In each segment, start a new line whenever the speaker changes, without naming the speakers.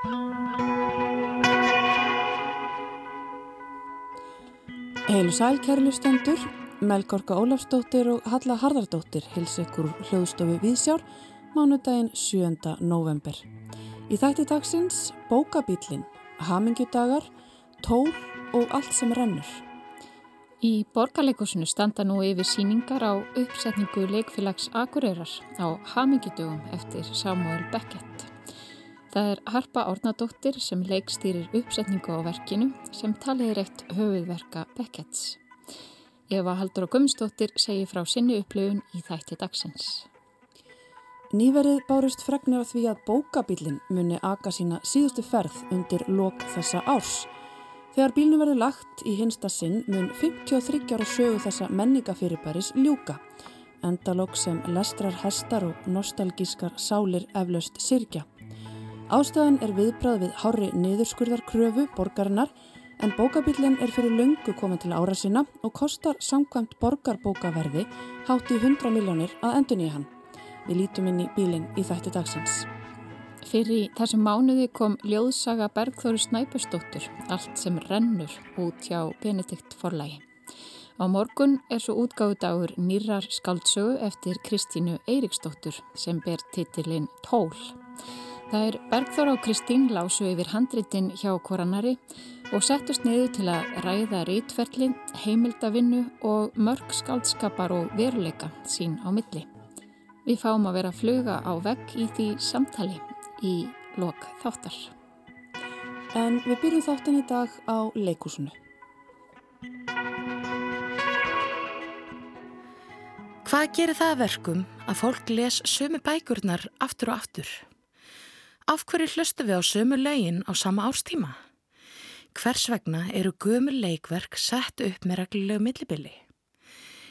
Heilu sæl kærlustendur, Melgorka Ólafsdóttir og Halla Harðardóttir hils ykkur hljóðstofu Vísjár mánudaginn 7. november. Í þætti dagsins bókabílin, hamingjudagar, tól og allt sem rennur.
Í borgarleikusinu standa nú yfir síningar á uppsetningu leikfélags Akureyrar á hamingjudögum eftir Samuel Beckett. Það er Harpa Árnadóttir sem leikstýrir uppsetningu á verkinu sem talið er eitt höfuðverka Becketts. Eva Haldur og Gumstóttir segir frá sinni upplöfun í þætti dagsins.
Nýverið bárust fregnir af því að bókabílinn muni aka sína síðustu ferð undir lok þessa árs. Þegar bílnu verður lagt í hinsta sinn mun 53 ára sögu þessa menningafyrirbæris ljúka. Endalók sem lestrar hestar og nostalgískar sálir eflaust sirkja. Ástæðan er viðbrað við hári niðurskurðarkröfu borgarinnar en bókabílinn er fyrir löngu komin til ára sinna og kostar samkvæmt borgarbókaverði hátt í 100 miljónir að endun í hann. Við lítum inn í bílinn í þætti dagsins.
Fyrir þessum mánuði kom ljóðsaga Bergþóri Snæpustóttur, allt sem rennur út hjá Benedikt forlægi. Á morgun er svo útgáðudagur nýrar skaldsögu eftir Kristínu Eiriksdóttur sem ber titilinn Tól. Það er Bergþóra og Kristín lásu yfir handritin hjá koranari og settust niður til að ræða rítferli, heimildavinnu og mörg skaldskapar og veruleika sín á milli. Við fáum að vera að fluga á vegg í því samtali í lok þáttar.
En við byrjum þáttin í dag á leikúsinu.
Hvað gerir það verkum að fólk les sömu bækurnar aftur og aftur? Af hverju hlustu við á sömu lögin á sama ástíma? Hvers vegna eru gömur leikverk sett upp með reglulegu millibili?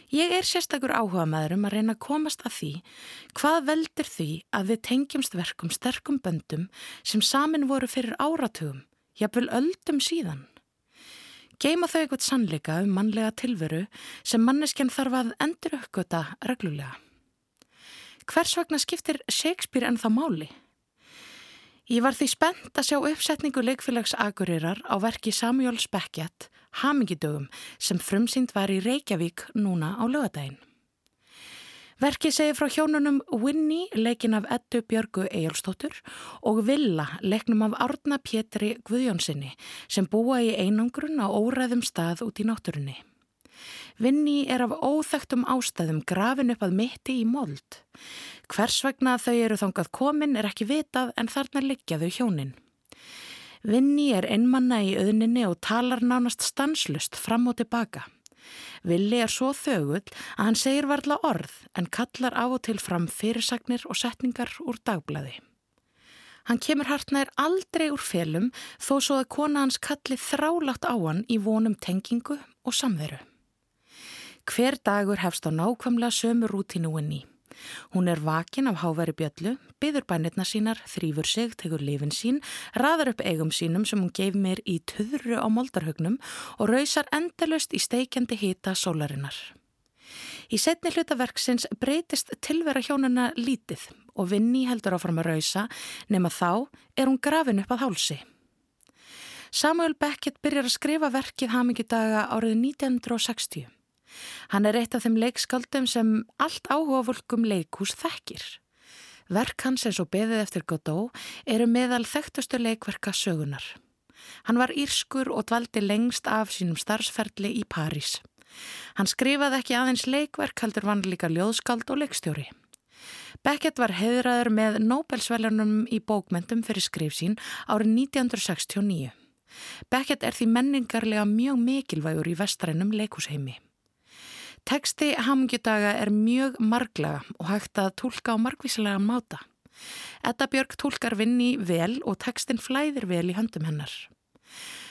Ég er sérstakur áhuga maður um að reyna að komast að því hvað veldur því að við tengjumst verkum sterkum böndum sem samin voru fyrir áratugum, jafnvel öldum síðan. Geima þau eitthvað sannleika um mannlega tilveru sem manneskjan þarf að endur uppgöta reglulega. Hvers vegna skiptir Shakespeare en það máli? Ég var því spennt að sjá uppsetningu leikfélags Akureyrar á verki Samuel Beckett, Hamingidögum, sem frumsýnd var í Reykjavík núna á lögadaginn. Verkið segir frá hjónunum Winnie, leikin af Eddu Björgu Ejálstóttur og Villa, leiknum af Árna Pétri Guðjónsinni, sem búa í einangrun á óræðum stað út í náttúrunni. Vinni er af óþægtum ástæðum grafin upp að mitti í mold. Hvers vegna þau eru þangað komin er ekki vitað en þarna liggja þau hjónin. Vinni er einmanna í auðninni og talar nánast stanslust fram og tilbaka. Villi er svo þögull að hann segir varla orð en kallar af og til fram fyrirsagnir og setningar úr dagblæði. Hann kemur hartnær aldrei úr felum þó svo að kona hans kalli þrálátt á hann í vonum tengingu og samveru. Hver dagur hefst á nákvæmlega sömu rútinúinni. Hún er vakin af háveri bjöllu, byður bænirna sínar, þrýfur sig, tegur lifin sín, raðar upp eigum sínum sem hún geif mér í töðru á moldarhugnum og rausar endalust í steikjandi hita sólarinnar. Í setni hlutaverksins breytist tilvera hjónuna lítið og vinni heldur áfram að rausa nema þá er hún grafin upp að hálsi. Samuel Beckett byrjar að skrifa verkið hamingidaga árið 1960. Hann er eitt af þeim leikskaldum sem allt áhuga fólkum leikús þekkir. Verk hans eins og beðið eftir Godot eru meðal þekktustu leikverka sögunar. Hann var írskur og dvaldi lengst af sínum starfsferðli í París. Hann skrifaði ekki aðeins leikverk, heldur vann líka ljóðskald og leikstjóri. Beckett var hefðraður með Nobelsveljarnum í bókmentum fyrir skrif sín árið 1969. Beckett er því menningarlega mjög mikilvægur í vestrænum leikúsheimi. Teksti hamngjudaga er mjög marglega og hægt að tólka á margvísilega máta. Edda Björg tólkar vinni vel og tekstin flæðir vel í höndum hennar.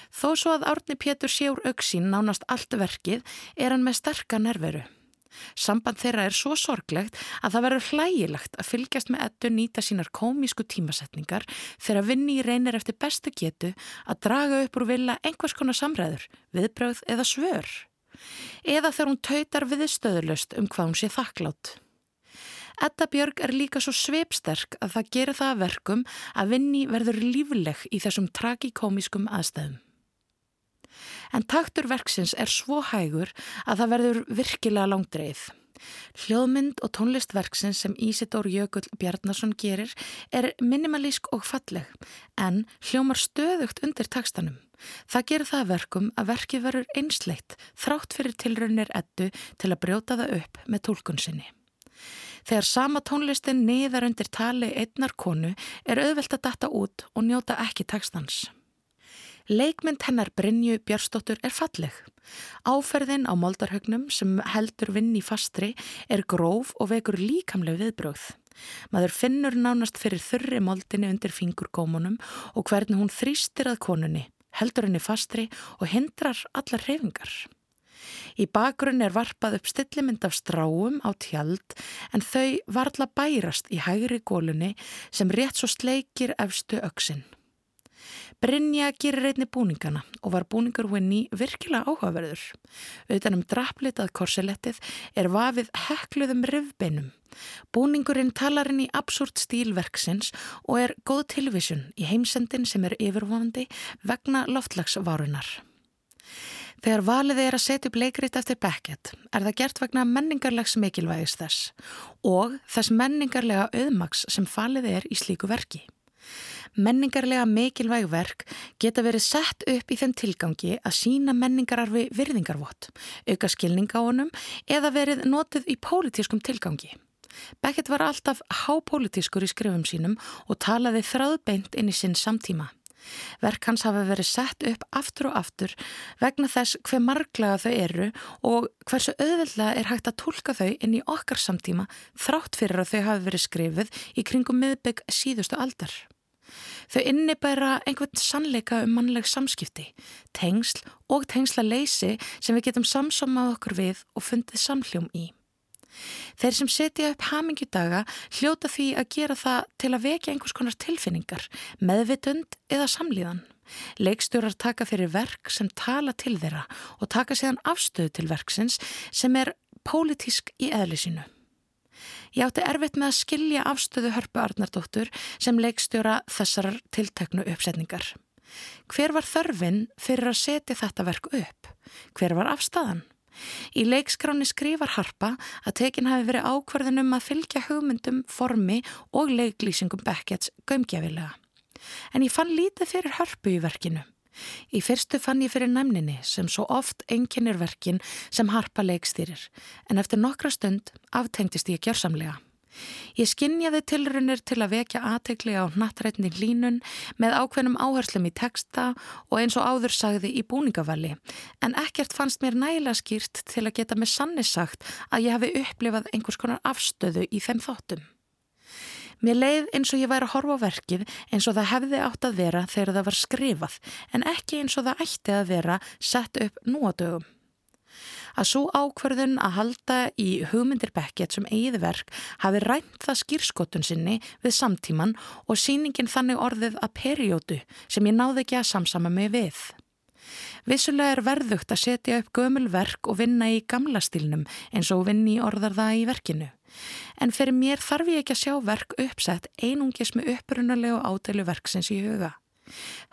Þó svo að Árni Pétur séur auksín nánast allt verkið er hann með sterka nerveru. Samband þeirra er svo sorglegt að það verður hlægilegt að fylgjast með ettu nýta sínar komísku tímasetningar þegar vinni reynir eftir bestu getu að draga upp úr vilja einhvers konar samræður, viðbröð eða svör eða þegar hún tautar viðstöðulust um hvað hún sé þakklátt. Edda Björg er líka svo sveipsterk að það gerir það að verkum að vinni verður lífleg í þessum tragikómiskum aðstæðum. En taktur verksins er svo hægur að það verður virkilega langdreið. Hljóðmynd og tónlistverksins sem Ísidór Jökull Bjarnason gerir er minimalísk og falleg en hljómar stöðugt undir takstanum. Það gerir það verkum að verkið verður einsleitt þrátt fyrir tilraunir ettu til að brjóta það upp með tólkun sinni. Þegar sama tónlistin niðar undir tali einnar konu er auðvelt að data út og njóta ekki takstans. Leikmynd hennar Brynju Björnsdóttur er falleg. Áferðin á moldarhögnum sem heldur vinn í fastri er gróf og vekur líkamleg viðbröð. Maður finnur nánast fyrir þurri moldinni undir fingurgómunum og hvernig hún þrýstir að konunni, heldur henni fastri og hindrar allar reyfingar. Í bakgrunn er varpað upp stillimynd af stráum á tjald en þau varla bærast í hægri gólunni sem rétt svo sleikir efstu öksinn. Brynja gerir einni búningana og var búningur henni virkilega áhugaverður. Utan um draplitað korsilettið er vafið hekluðum rivbeinum. Búningurinn talar inn í absúrt stílverksins og er góð tilvísun í heimsendin sem er yfirvonandi vegna loftlagsvarunar. Þegar valið er að setja upp leikrit eftir Beckett er það gert vegna menningarlegs mikilvægis þess og þess menningarlega auðmaks sem falið er í slíku verki. Menningarlega mikilvæg verk geta verið sett upp í þeim tilgangi að sína menningararfi virðingarvott, auka skilning á honum eða verið notið í pólitískum tilgangi. Beckett var alltaf hápólitískur í skrifum sínum og talaði þráðbeint inn í sinn samtíma. Verk hans hafa verið sett upp aftur og aftur vegna þess hver marglega þau eru og hversu auðveldlega er hægt að tólka þau inn í okkar samtíma þrátt fyrir að þau hafi verið skrifið í kringum miðbygg síðustu aldar. Þau innibæra einhvern sannleika um mannleg samskipti, tengsl og tengsla leysi sem við getum samsamað okkur við og fundið samhljóm í. Þeir sem setja upp hamingjudaga hljóta því að gera það til að vekja einhvers konar tilfinningar, meðvitund eða samlíðan. Leikstjórar taka fyrir verk sem tala til þeirra og taka séðan afstöðu til verksins sem er pólitísk í eðlisínu. Ég átti erfitt með að skilja afstöðu Hörpu Arnardóttur sem leikstjóra þessar tilteknu uppsetningar. Hver var þörfin fyrir að setja þetta verk upp? Hver var afstæðan? Í leikskráni skrifar Harpa að tekin hafi verið ákverðinum að fylgja hugmyndum, formi og leiklýsingum Beckett's gömgefilega. En ég fann lítið fyrir Hörpu í verkinu. Í fyrstu fann ég fyrir næmninni sem svo oft enginnir verkin sem harpa leikstýrir en eftir nokkra stund aftengtist ég gjörsamlega. Ég skinnjaði tilrunir til að vekja aðtegli á nattrætni línun með ákveðnum áherslum í texta og eins og áður sagði í búningavalli en ekkert fannst mér nægilega skýrt til að geta með sanni sagt að ég hafi upplifað einhvers konar afstöðu í þeim þáttum. Mér leið eins og ég væri að horfa á verkið eins og það hefði átt að vera þegar það var skrifað en ekki eins og það ætti að vera sett upp nú á dögum. Að svo ákverðun að halda í hugmyndir Beckett sem eigið verk hafi rænt það skýrskotun sinni við samtíman og síningin þannig orðið að periódu sem ég náði ekki að samsama mig við. Vissulega er verðugt að setja upp gömul verk og vinna í gamla stílnum eins og vinni orðar það í verkinu. En fyrir mér þarf ég ekki að sjá verk uppsett einungis með upprunalegu ádeilu verksins í huga.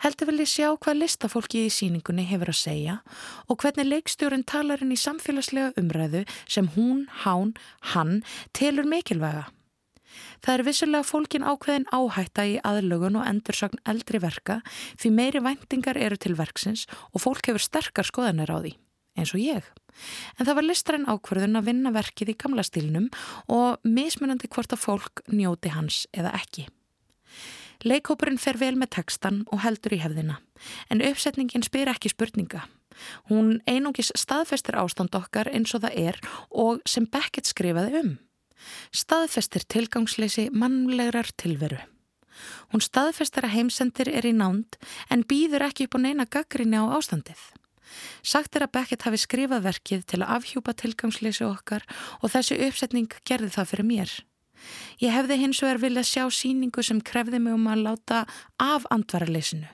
Heldur vel ég sjá hvað listafólki í síningunni hefur að segja og hvernig leikstjórin talar inn í samfélagslega umræðu sem hún, hán, hann telur mikilvæga. Það er vissulega fólkin ákveðin áhætta í aðlögun og endursagn eldri verka því meiri væntingar eru til verksins og fólk hefur sterkar skoðanir á því, eins og ég. En það var listræn ákverðun að vinna verkið í gamla stílnum og mismunandi hvort að fólk njóti hans eða ekki. Leikópurinn fer vel með tekstan og heldur í hefðina, en uppsetningin spyr ekki spurninga. Hún einungis staðfestir ástand okkar eins og það er og sem Beckett skrifaði um. Staðfestir tilgangsleysi mannlegrar tilveru. Hún staðfestir að heimsendir er í nánd en býður ekki upp á neina gaggrinni á ástandið. Sagt er að Beckett hafi skrifað verkið til að afhjúpa tilgangsleysi okkar og þessi uppsetning gerði það fyrir mér. Ég hefði hins vegar viljað sjá síningu sem krefði mig um að láta af andvaraleysinu,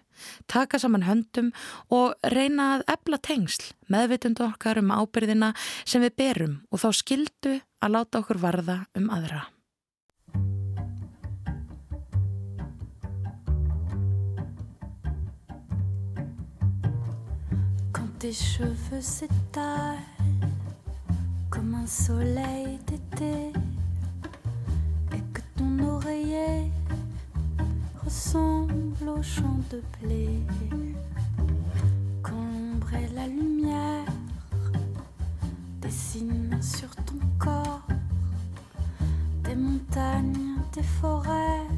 taka saman höndum og reyna að ebla tengsl meðvitundu okkar um ábyrðina sem við berum og þá skildu að láta okkur varða um aðra.
Tes cheveux s'étalent comme un soleil d'été et que ton oreiller ressemble au champ de blé. Quand l'ombre et la lumière dessinent sur ton corps des montagnes, des forêts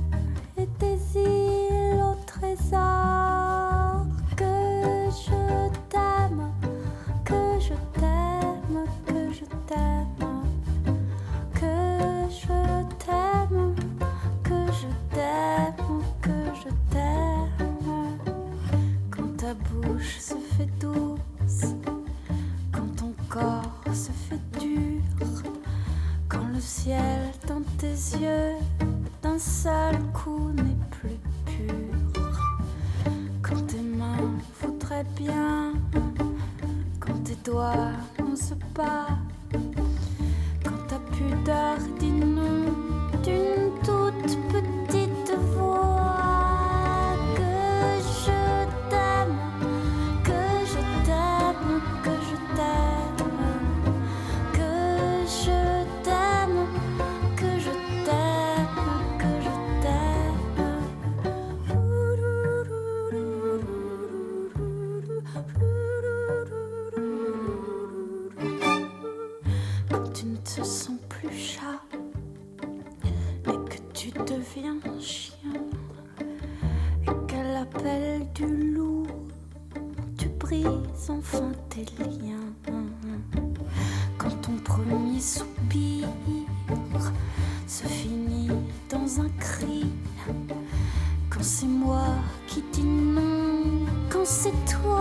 tu deviens chien et qu'à l'appel du loup tu brises enfin tes liens. Quand ton premier soupir se finit dans un cri, quand c'est moi qui dis quand c'est toi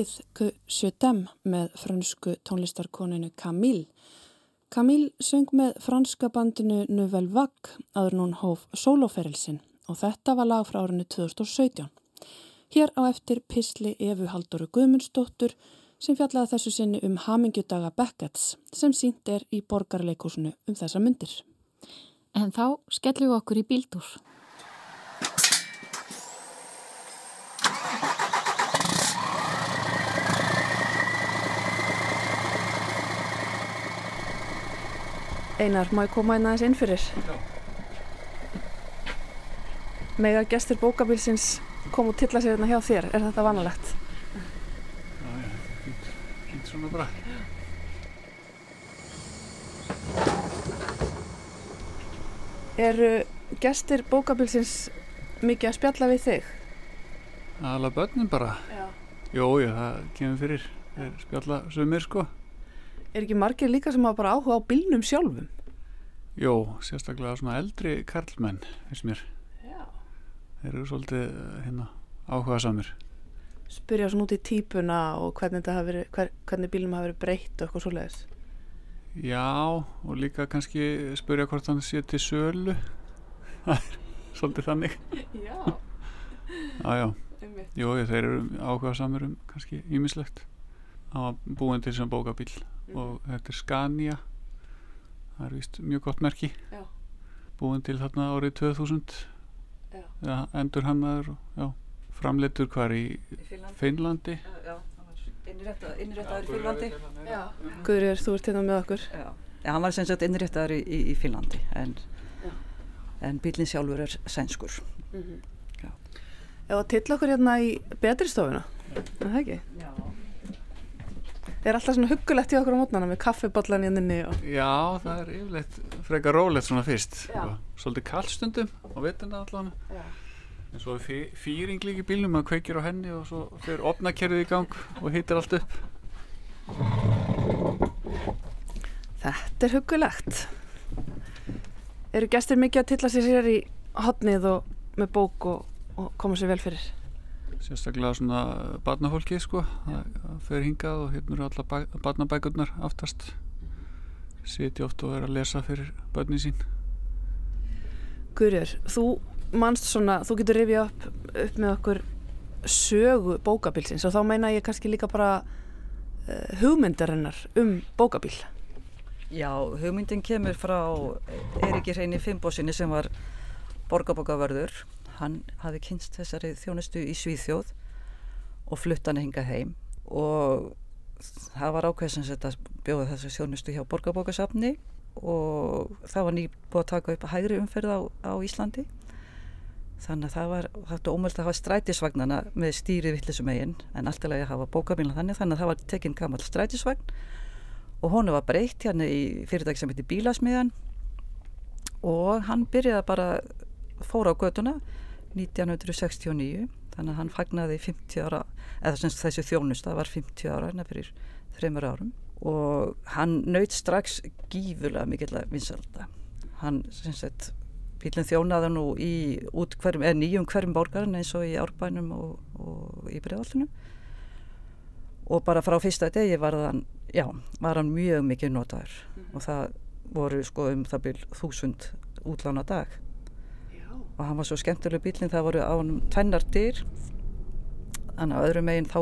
Je t'aime
með fransku tónlistarkoninu Camille. Camille söng með franska bandinu Nouvelle Vague aður hún hóf soloferilsinn og þetta var lag frá árinu 2017. Hér á eftir Pisli Efu Haldoru Guðmundsdóttur sem fjallaði þessu sinni um Hamingjudaga Beckett's sem sínt er í borgarleikúsinu um þessa myndir.
En þá skellum við okkur í bíldúr.
Einar, má ég koma einn aðeins inn fyrir? Mega gestur bókabilsins kom og tilla sig hérna hjá þér, er þetta vanalegt?
Fínt svona bara.
Eru gestir bókabilsins mikið að spjalla við þig?
Alla börnin bara.
Já.
Jó, já, það kemur fyrir. Þeir spjalla sumir sko.
Er ekki margir líka sem hafa bara áhuga á bílnum sjálfum?
Jó, sérstaklega svona eldri karlmenn, finnst mér.
Já.
Þeir eru svolítið hérna áhuga samir.
Spyrja svona út í típuna og hvernig, verið, hver, hvernig bílnum hafi verið breytt og eitthvað svoleiðis.
Já, og líka kannski spyrja hvort hann sé til sölu. Það er svolítið þannig.
Já.
Já, já. Jú, þeir eru áhuga samur um kannski ímislegt. Það var búin til sem bókabíl og þetta er Scania. Það er vist mjög gott merki.
Já.
Búin til þarna árið 2000.
Já.
Já, endur hannaður og já, framleitur hvar í
í Finnlandi. Já, innréttaður í Finnlandi.
Já. Guðrýr, þú ert hérna með okkur.
Já. Já, hann var sem sagt innréttaður í, í, í Finnlandi en,
Já.
en bílinn sjálfur er sænskur.
Ef að tilla okkur hérna í betri stofuna, er það ekki?
Já.
Er alltaf svona huggulegt í okkur á mótnana með kaffibollan hérna inni og...
Já, það er yfirleitt frekar rólegt svona fyrst. Svolítið kallstundum á veturna allan. En svo er fýring líka í bílnum, maður kveikir á henni og svo fyrir opnakerfið í gang og hittir allt upp.
Þetta er huggulegt. Eru gestir mikið að tilla sér sér í hotnið og með bók og, og koma sér vel fyrir?
Sérstaklega svona barnafólkið sko, það það fer hingað og hérna eru alla barnabækurnar aftast. Siti oft og er að lesa fyrir börnin sín.
Guðrýr, þú manst svona, þú getur rifið upp, upp með okkur sögu bókabilsins og þá meina ég kannski líka bara uh, hugmyndarinnar um bókabil.
Já, hugmyndin kemur frá Eiríki Hreini Finnbósinni sem var borgarbókavörður. Hann hafi kynst þessari þjónustu í Svíþjóð og flutt hann hingað heim og það var ákveðsins að bjóða þessu þjónustu hjá borgarbókasafni og það var nýbúið að taka upp hægri umferð á, á Íslandi. Þannig að það var þetta ómöld að hafa strætisvagnana með stýri vittlisum eigin en alltaf að hafa bókabílna þannig þannig að það var tekinn gammal strætisvagn og honu var breytt hérna í fyrirtæki sem heitir Bílasmiðan og hann byrjaði bara fóra á göduna 1969 þannig að hann fagnaði 50 ára eða sem sagt þessi þjónusta var 50 ára hérna fyrir þreymur árum. Og hann naut strax gífurlega mikill að vinsalda hann sem sagt bílinn þjónaði nú í hverjum, nýjum hverjum borgarinn eins og í Árbænum og, og í Breiðoltinu og bara frá fyrsta degi var hann, já, var hann mjög mikið notaður. Og það voru sko um það byrj þúsund útlána dag. Og hann var svo skemmtileg bílinn það voru á hann tvennar dyr. Þannig að öðrum meginn þá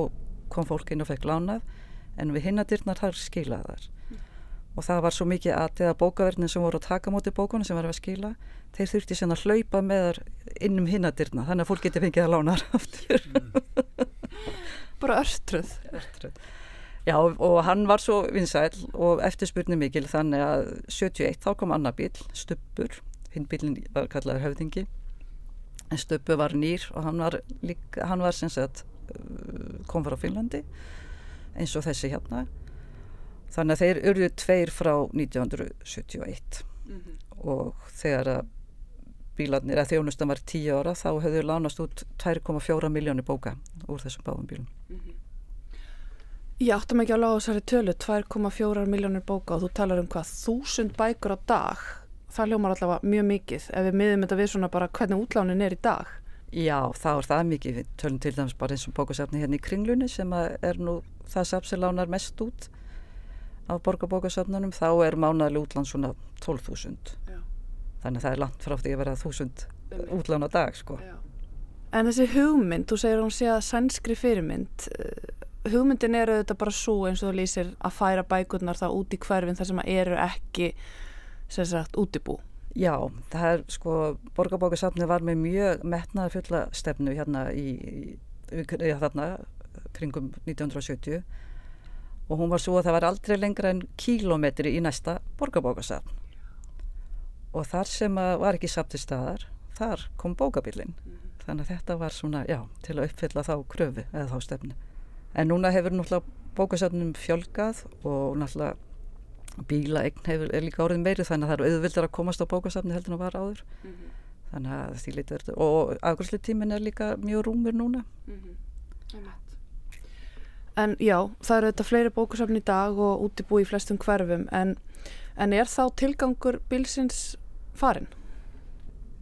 kom fólk inn og fekk lánað en við hinnadyrnar þar skilaði þar og það var svo mikið að bókaverðin sem voru að taka móti bókunum sem var að skila. Þeir þurfti sen að hlaupa með þar inn um hinnadyrna þannig að fólk geti fengið að lána þar aftur.
Bara örtröð.
Örtröð. Já og hann var svo vinsæl og eftirspurni mikil þannig að 71 þá kom annar bíl, Stubbur, hinn bílinn var kallaður höfðingi en Stubbur var nýr og hann var, líka, hann var sem sagt uh, kom frá Finnlandi eins og þessi hérna. Þannig að þeir urðu tveir frá 1971 og þegar að bílarnir að þjónustan var 10 ára þá höfðu lánast út 2,4 miljónir bóka úr þessum báðum bílum.
Ég áttum ekki alveg á þessari tölu, 2,4 miljónir bóka og þú talar um hvað, þúsund bækur á dag. Það hljómar allavega mjög mikið ef við miðum þetta við svona bara hvernig útlánin er í dag.
Já, þá er það mikið, við tölum til dæmis bara eins og bókasafni hérna í Kringlunni sem er nú það safn sem lánar mest út af borgarbókasafnunum, þá er mánaðlega útlán svona 12.000.
Já.
Þannig að það er langt frá því að vera 1000 útlán á dag, sko.
En þessi hugmynd, þú segir hún sé að sænskri fyrirmynd, eh, hugmyndin er auðvitað bara svo eins og þú lýsir að færa bækurnar það út í hverfin þar sem eru ekki sem sagt útibú.
Já, það er sko, borgarbókasafni var með mjög metnaði fulla stefnu hérna í, í, í þarna kringum 1970 og hún var svo að það var aldrei lengra en kílometri í næsta borgarbókasafn. Og þar sem var ekki samt til staðar, þar kom bókabillin þannig að þetta var svona, já, til að uppfylla þá kröfu eða þá stefnu. En núna hefur náttúrulega bókasafnum fjölgað og náttúrulega bílaegn hefur er líka orðið meiri þannig að það eru auðvildar að komast á bókasafni heldur en að var áður. Þannig að því litur og afgjörslu tímin er líka mjög rúmur núna.
En já, það eru þetta fleiri bókusafn í dag og útibú í flestum hverfum en, en er þá tilgangur bilsins farin?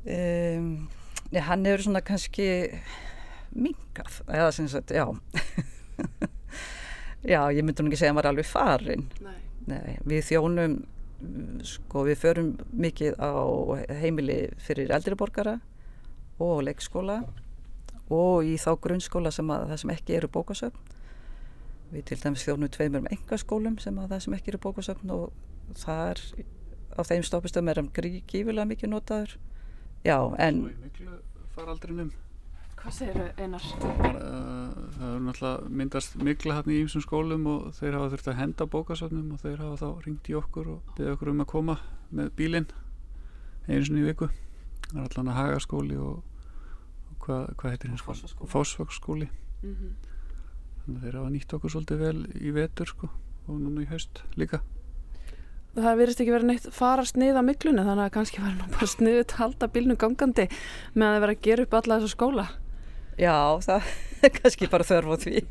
um, ja, hann hefur svona kannski mingað eða sem sagt, já. Já, ég myndi nú ekki segja að hann var alveg farin
Nei.
Við þjónum sko við förum mikið á heimili fyrir eldri borgara og leikskóla og í þá grunnskóla sem að það sem ekki eru bókasöfn. Við til dæmis þjónum tveimur um engaskólum sem að það sem ekki eru bókasöfn og það er á þeim stoppistöðum er hann gífilega mikið notaður. Já en
Svo í miklu faraldrinum
Hvað segir þau einar?
bara, uh, það er náttúrulega myndast mikla hann í ýmsum skólum og þeir hafa þurft að henda bókasöfnum og þeir hafa þá ringt í okkur og beðið okkur um að koma með bílinn einu sinni í viku það er allan að hagaskóli og, og hvað, hvað heitir hins
Fossvogsskóli.
Fósvagsskóli þannig að þeir hafa nýtt okkur svolítið vel í vetur sko og núna í haust líka
Það verðist ekki verið neitt fara snið á miklunni þannig að kannski var nú bara sniðið að halda bílnum gangandi með að vera að gera upp alla þessa skóla.
Já það er kannski bara þörf á því.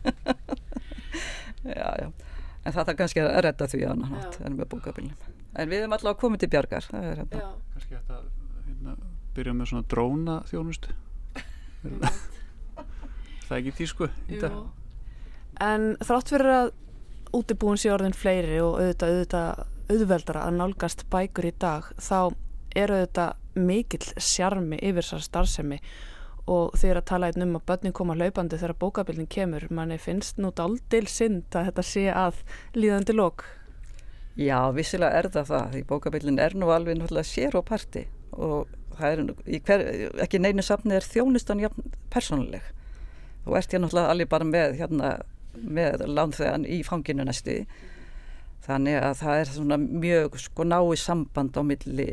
Já já. En það er kannski að redda því hátt en með bókabilinum en við erum alltaf komið til bjargar það er hérna.
Kannski að hérna, byrja með svona dróna þjónustu það er ekki tísku í dag?
En þrátt fyrir að útibúin sé orðin fleiri og auðvitað, auðvitað auðveldara að nálgast bækur í dag þá er auðvitað mikill sjarmi yfir þessar starfsemi og þeir að tala einn um að börnin koma hlaupandi þegar bókabildin kemur manni finnst nú daldil synd að þetta sé að líðandi lók
Já, vissilega er það það, því bókabillin er nú alveg náttúrulega sér og parti og það er, hver, ekki neinu safni er þjónustan persónuleg. Þú ert hér náttúrulega alveg bara með, hérna, með lánþegan í fanginu næstu. Þannig að það er svona mjög sko náið samband á milli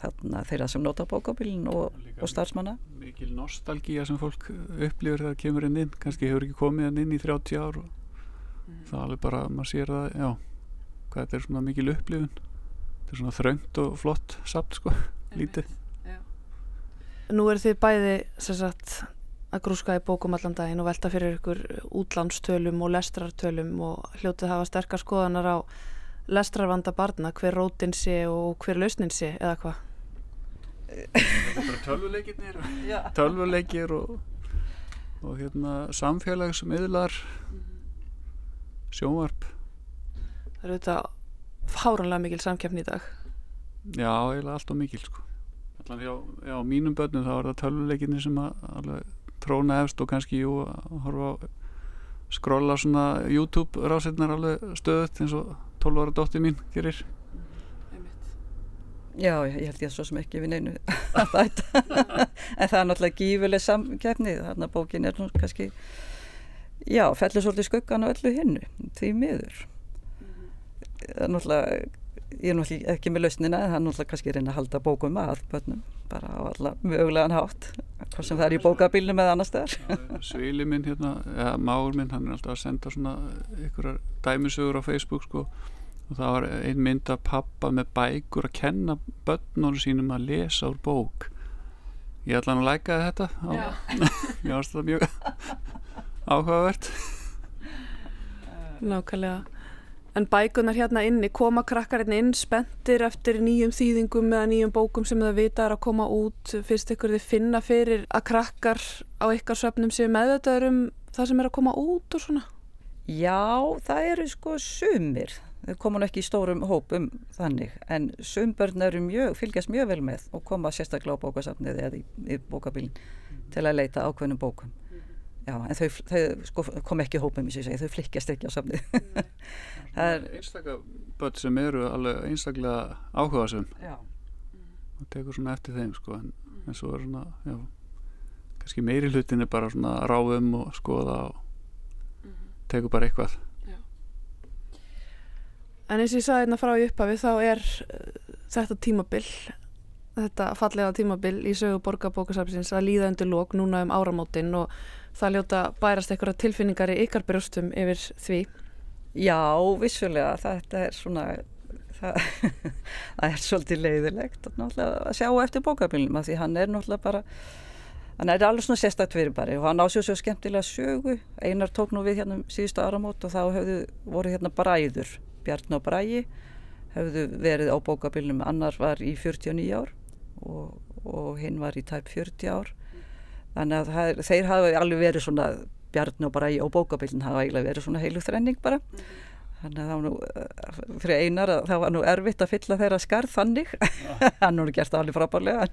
þarna þeirra sem nota bókabillin og, og starfsmanna.
mikil nostalgía sem fólk upplifur þegar kemur inn inn. Kannski hefur ekki komið hann inn í 30 ár og það er alveg bara, maður sér það já, hvað þetta er svona mikil upplifun. Þetta er svona þröngt og flott samt sko, lítið.
Nú eru þið bæði sem sagt, að grúska í bókum allan daginn og velta fyrir ykkur útlánstölum og lestrartölum og hljótið hafa sterkar skoðanar á lestrarvanda barna, hver rótin sé og hver lausnin sé eða hvað.
Tölvuleikirnir
Já.
tölvuleikir og, og hérna samfélag sem yðlar sjónvarp
Það eru þetta fáranlega mikil samkeppni í dag.
já, eiginlega allt og mikil sko hjá, já, mínum börnum þá er það tölvuleikirnir sem að tróna efst og kannski jú að horfa á skrolla svona YouTube rásirnar alveg stöðut eins og 12 ára dóttir mín gerir
Já, ég held ég svo sem ekki við neinu að bæta. en það er náttúrulega gífuleg samkeppni, þarna bókin er nú kannski, já, fellur svolítið skuggan á öllu hinnu, því miður. Það er náttúrulega, ég er náttúrulega ekki með lausnina, en það er náttúrulega kannski að reyna að halda bókum að bönnum, bara á alla mögulegan hátt, hvað sem það er í bókabílnum eða annars þar.
Svili minn hérna, eða máur minn hann er alltaf að senda svona ykkurar dæmisögur á Facebook sko og það var ein mynd af pappa með bækur að kenna börnunum sínum að lesa úr bók. Ég ætla hann að læka þetta. Á, ég varst það mjög áhugavert.
Nákvæmlega. En bækunar hérna inni, koma krakkar hérna inn spenntir eftir nýjum þýðingum eða nýjum bókum sem það vita er að koma út? Fyrst ykkur þið finna fyrir að krakkar á ykkar söfnum séu meðvitaður um það sem er að koma út og svona?
Já, það eru sko sumir, þau koma nú ekki í stórum hópum þannig, en sumbörn eru mjög, fylgjast mjög vel með og koma sérstaklega á bókasafnið eða í, í bókabílinn til að leita ákveðnum bókum. Já, en þau, þau sko, kom ekki í hópum í sig, þau flykkjast ekki á safnið. það er,
einstaklega börn sem eru alveg einstaklega áhugasum
já,
og tekur svona eftir þeim sko en, en svo er svona já, kannski meiri hlutin er bara svona ráðum og skoða og tekur bara eitthvað
En eins og ég sagði hérna frá í upphafi þá er uh, þetta tímabil, þetta fallega tímabil í sögu borgarbókasafnsins að líða undir lók núna um áramótin og það ljóta bærast einhverja tilfinningar í ykkar brjóstum yfir því.
já, vissulega, þetta er svona, það, það er svolítið leiðilegt að, að sjá eftir bókabílnum af því hann er náttúrulega bara, hann er alveg svona sérstakt fyrir bara og hann ásjóð svo skemmtilega sögu, einar tók nú við hérna um síðustu áramót og þá hefðu voru hérna bræður, Bjarn og Bræi hefðu verið á bókabílnum, annar var í 49 ár og, og hinn var í tæp 40 ár. Þannig að það, þeir hafa alveg verið svona Bjarn og Bræi og bókabílinn hafa eiginlega verið svona heilu þrenning bara. Þannig að það var nú eh, fyrir einar að það var nú erfitt að fylla þeirra skarð þannig. Hann nú gert alveg frábærlega.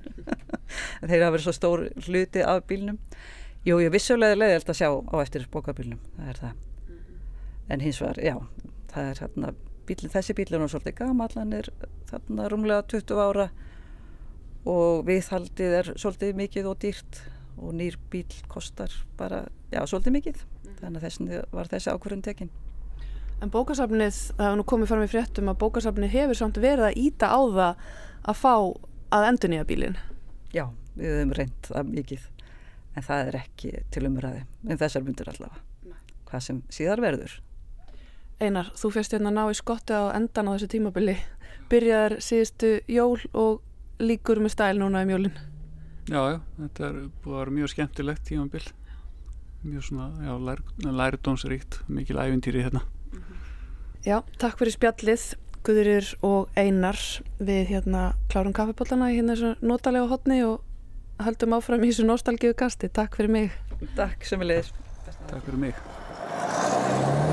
Þeir hafa verið svo stór hluti af bílnum. Jú, ég vissulega leiðilt að sjá á eftir bókabílnum, það er það. En hins vegar, já, það er hérna, bíl, þessi bíl er svolítið gamall, hann er þarna rúmlega 20 ára og viðhaldið er svolítið mikið og dýrt og nýr bíl kostar bara, já, svolítið mikið. Þannig að þessi var þessi ákvörðun tekinn.
En bókasafnið, það hefur nú komið fram í fréttum að bókasafnið hefur samt verið að íta á það að fá að endur nýja bílinn.
Já, við höfum reynd það mikið, en það er ekki til umræði, en þessar myndur allavega. Hvað sem síðar verður.
Einar, þú fyrst hérna að ná í skotti á endan á þessu tímabili. Byrjaðar síðustu jól og líkur með stæl núna í mjólinn.
Já, já, þetta er búið að vera mjög skemmtilegt tímabil. Mjög svona, já, lær, lærdómsríkt, mikil æfintýri hérna.
Já, takk fyrir spjallið, Guðurir og Einar. Við hérna klárum kaffepallana í hérna þessu notalega hotni og höldum áfram í þessu nostalgíu kasti. Takk fyrir mig.
Takk sem við leiðis.
Takk fyrir mig.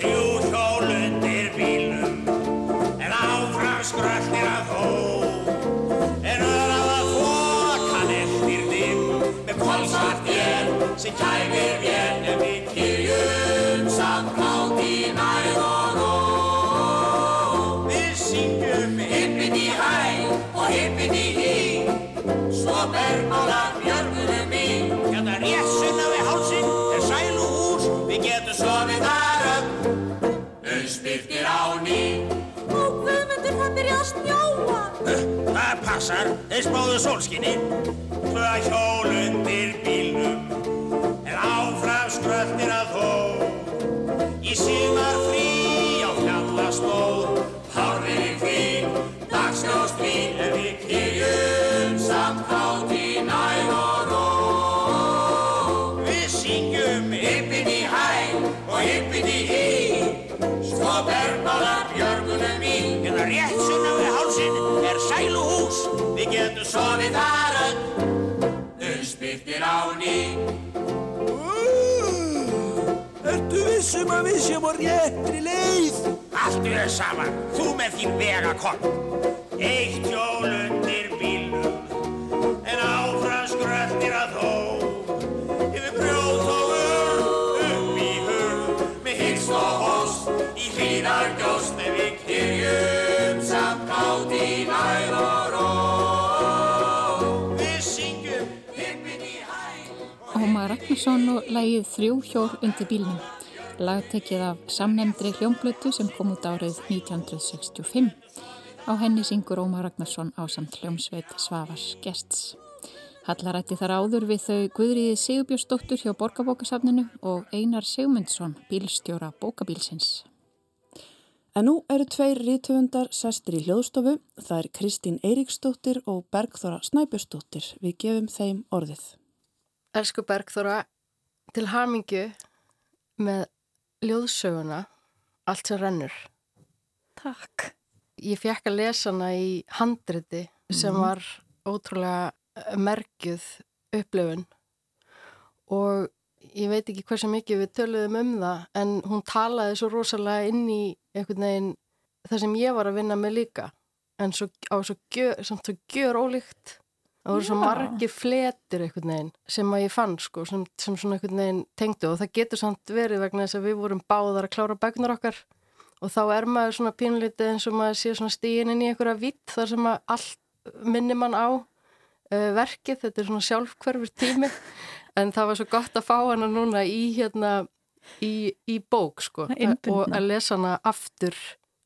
Þrjú að
snjóa.
Það passar, þeir spáðu sólskinni Tvö hjól undir bílnum En áfram skröltir að þó. Í símar frí á fjallaslóð Hárið í hvín, dagsljóst vín sæluhús Við getum sofið þar öll. Unnspyrtir á ný.
Ertu vissum að við séum á réttri leið?
Allt er saman, þú með þín vegakoll Eitt hjól
Ómar Ragnarsson og lægið Þrjú hjól undir bílnum. Lagtekið af samnemndri hljómblötu sem kom út árið 1965. Á henni syngur Ómar Ragnarsson á samt hljómsveit Svavars Gests. Hallarætti þar áður við þau Guðriði Sigurbjörnsdóttur hjá Borgabókasafninu og Einar Sigmundsson, bílstjóra bókabílsins.
En nú eru tveir rítöfundar sestir í hljóðstofu. Það er Kristín Eiríksdóttir og Bergþóra Snæbjörnsdóttir. Við gefum þeim orðið.
Elsku Bergþóra, til hamingju með ljóðsöguna Allt sem rennur.
Takk.
Ég fekk að lesa hana í handriti sem
Mhm.
var ótrúlega eh, merkjuð upplifun og ég veit ekki hversu mikið við töluðum um það en hún talaði svo rosalega inn í einhvern veginn það sem ég var að vinna með líka en svo, á svo gjör, samt svo gjör ólíkt það voru svo
Já.
margir fletir einhvern veginn sem að ég fann sko sem, sem svona einhvern veginn tengdu. Og það getur samt verið vegna þess að við vorum báðar að klára bækunar okkar. Og þá er maður svona pínlítið eins og maður sé svona stíin inn í einhverja vitt þar sem að allt minnir mann á uh, verkið, þetta er svona sjálfhverfur tími. En það var svo gott að fá hana núna í hérna í, í bók sko. Og að lesa hana aftur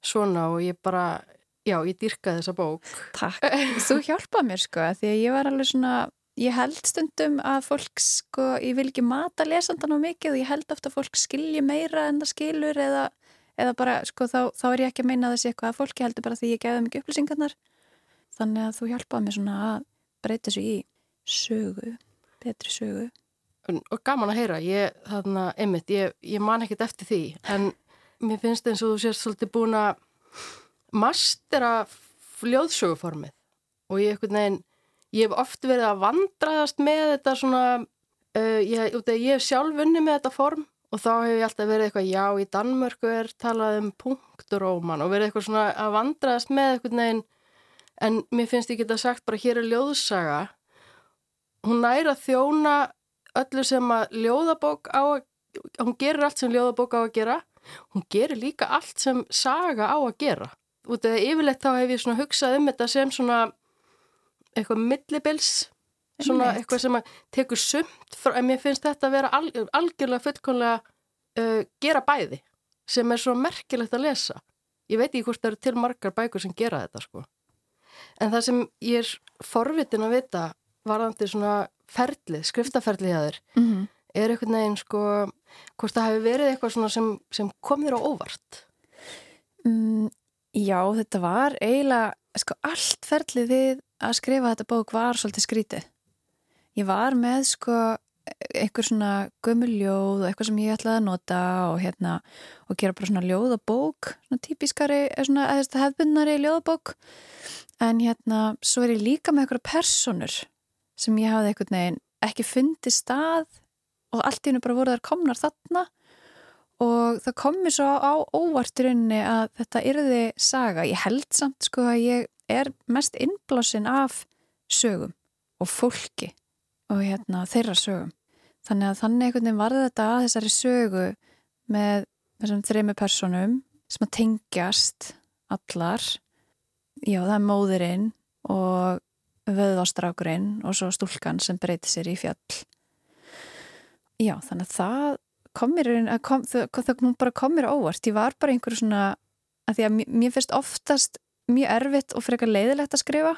svona. Og ég bara já, ég dyrka þessa bók
Takk. Þú hjálpað mér sko því að ég var alveg svona, ég held stundum að fólk sko, ég vil ekki mata lesandan á mikið og ég held ofta að fólk skilji meira en það skilur eða, eða bara sko þá, þá er ég ekki að meina sé eitthvað að fólki heldur bara því ég gefði mikið upplýsingarnar. Þannig að þú hjálpaði mér svona að breyta þessu í sögu, betri sögu.
og, gaman að heyra, ég, þarna, einmitt, ég, ég man ekkert eftir því, en mér finnst eins og þú sést svolítið búin að mastera fljóðsöguformið og ég, veginn, ég hef oft verið að vandraðast með þetta svona uh, ég, ég hef sjálf vunni með þetta form og þá hefur ég alltaf verið eitthvað, já, í Danmörku er talað um punkturóman og verið eitthvað svona að vandraðast með eitthvað neginn, en mér finnst ég geta sagt bara hér er ljóðsaga, hún næra þjóna öllu sem að ljóðabók á að, hún gerir allt sem ljóðabók á að gera, hún gerir líka allt sem saga á að gera. Út af yfirleitt þá hef ég svona hugsað um þetta sem svona eitthvað millibils svona
Einmitt.
eitthvað sem að tekur sumt frá, en mér finnst þetta að vera al, algjörlega fullkonlega uh, gera bæði sem er svo merkilegt að lesa ég veit ekki hvort það eru til margar bækur sem gera þetta sko en það sem ég er forvitin að vita varðandi svona ferlið, skriftaferlið hjá þér
Mm -hmm.
er einhvern veginn sko hvort það hefur verið eitthvað svona sem, sem kom þér á óvart
Mm, já, þetta var eiginlega, sko, allt ferlið við að skrifa þetta bók var svolítið skrítið. Ég var með, sko, einhver svona gömuljóð og eitthvað sem ég ætlaði að nota og hérna, og gera bara svona ljóðabók, svona típiskari, eða svona, þetta hefðbundnari ljóðabók. En hérna, svo er ég líka með eitthvað personur sem ég hafði einhvern veginn ekki fundið stað og allt í hennu bara voru þar komnar þarna og það kom mér svo á óvart í rauninni að þetta yrði saga. Ég held samt sko að ég er mest innblásin af sögum og fólki og hérna þeirra sögum. Þannig að þannig einhvern veginn varði þetta að þessari sögu með þessum þrejmi personum sem að tengjast allar. Já, það er móðurinn og vöðvastrákurinn og svo stúlkan sem breyti sér í fjall. Já, þannig að það kom mér, kom, það, það bara kom mér óvart. Ég var bara einhverju svona, að því að mér, finnst oftast mjög erfitt og frekar leiðilegt að skrifa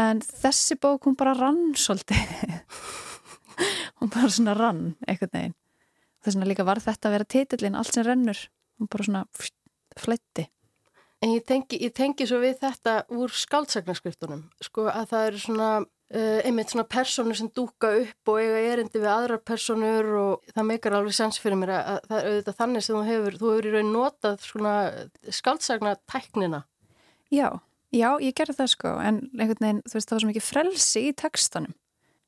en þessi bók hún bara rann svolítið. hún bara svona rann einhvern veginn. Þess vegna líka var þetta að vera titillin allt sem rennur. Hún bara svona flætti.
En ég tengi, ég tengi svo við þetta úr skáldsagnarskriftunum, sko að það eru svona, einmitt svona personur sem dúka upp og eiga erindi við aðrar personur og það meikar alveg sens fyrir mér að, að það er auðvitað þannig sem þú hefur, þú hefur í raun notað svona skáldsagnateknina.
Já, já, ég gerði það sko, en einhvern veginn, þú veist, það var svo mikið frelsi í textanum.